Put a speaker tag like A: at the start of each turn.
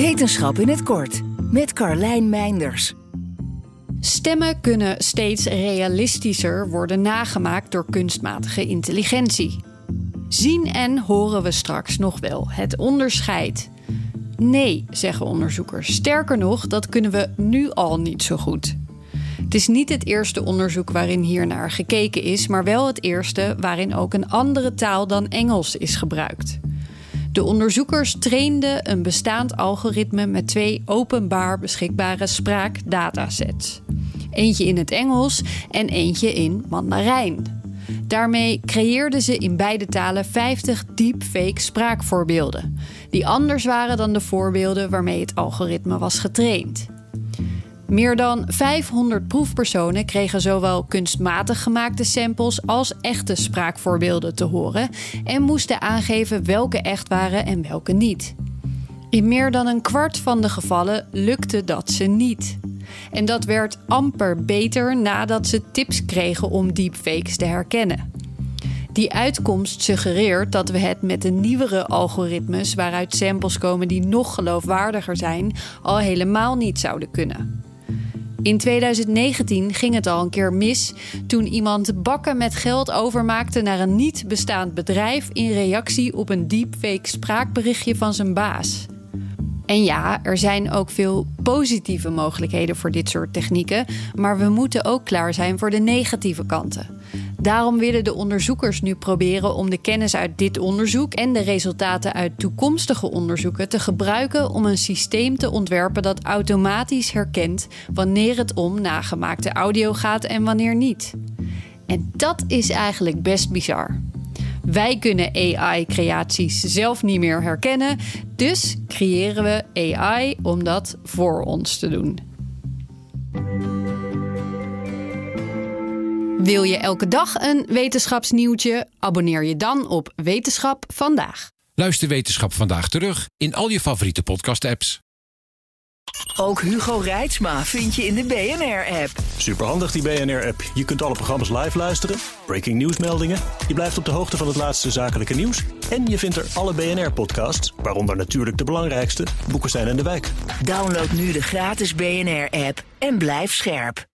A: Wetenschap in het kort met Carlijn Meinders.
B: Stemmen kunnen steeds realistischer worden nagemaakt door kunstmatige intelligentie. Zien en horen we straks nog wel het onderscheid? Nee, zeggen onderzoekers. Sterker nog, dat kunnen we nu al niet zo goed. Het is niet het eerste onderzoek waarin hier naar gekeken is, maar wel het eerste waarin ook een andere taal dan Engels is gebruikt. De onderzoekers trainden een bestaand algoritme met twee openbaar beschikbare spraakdatasets. Eentje in het Engels en eentje in Mandarijn. Daarmee creëerden ze in beide talen 50 deepfake spraakvoorbeelden, die anders waren dan de voorbeelden waarmee het algoritme was getraind. Meer dan 500 proefpersonen kregen zowel kunstmatig gemaakte samples als echte spraakvoorbeelden te horen en moesten aangeven welke echt waren en welke niet. In meer dan een kwart van de gevallen lukte dat ze niet. En dat werd amper beter nadat ze tips kregen om deepfakes te herkennen. Die uitkomst suggereert dat we het met de nieuwere algoritmes, waaruit samples komen die nog geloofwaardiger zijn, al helemaal niet zouden kunnen. In 2019 ging het al een keer mis toen iemand bakken met geld overmaakte naar een niet bestaand bedrijf in reactie op een deepfake spraakberichtje van zijn baas. En ja, er zijn ook veel positieve mogelijkheden voor dit soort technieken, maar we moeten ook klaar zijn voor de negatieve kanten. Daarom willen de onderzoekers nu proberen om de kennis uit dit onderzoek en de resultaten uit toekomstige onderzoeken te gebruiken om een systeem te ontwerpen dat automatisch herkent wanneer het om nagemaakte audio gaat en wanneer niet. En dat is eigenlijk best bizar. Wij kunnen AI-creaties zelf niet meer herkennen, dus creëren we AI om dat voor ons te doen. Wil je elke dag een wetenschapsnieuwtje? Abonneer je dan op Wetenschap vandaag.
C: Luister Wetenschap vandaag terug in al je favoriete podcast-apps.
A: Ook Hugo Reitsma vind je in de BNR-app.
D: Superhandig die BNR-app. Je kunt alle programma's live luisteren, breaking nieuwsmeldingen. Je blijft op de hoogte van het laatste zakelijke nieuws. En je vindt er alle BNR-podcasts, waaronder natuurlijk de belangrijkste, Boeken zijn in de wijk.
A: Download nu de gratis BNR-app en blijf scherp.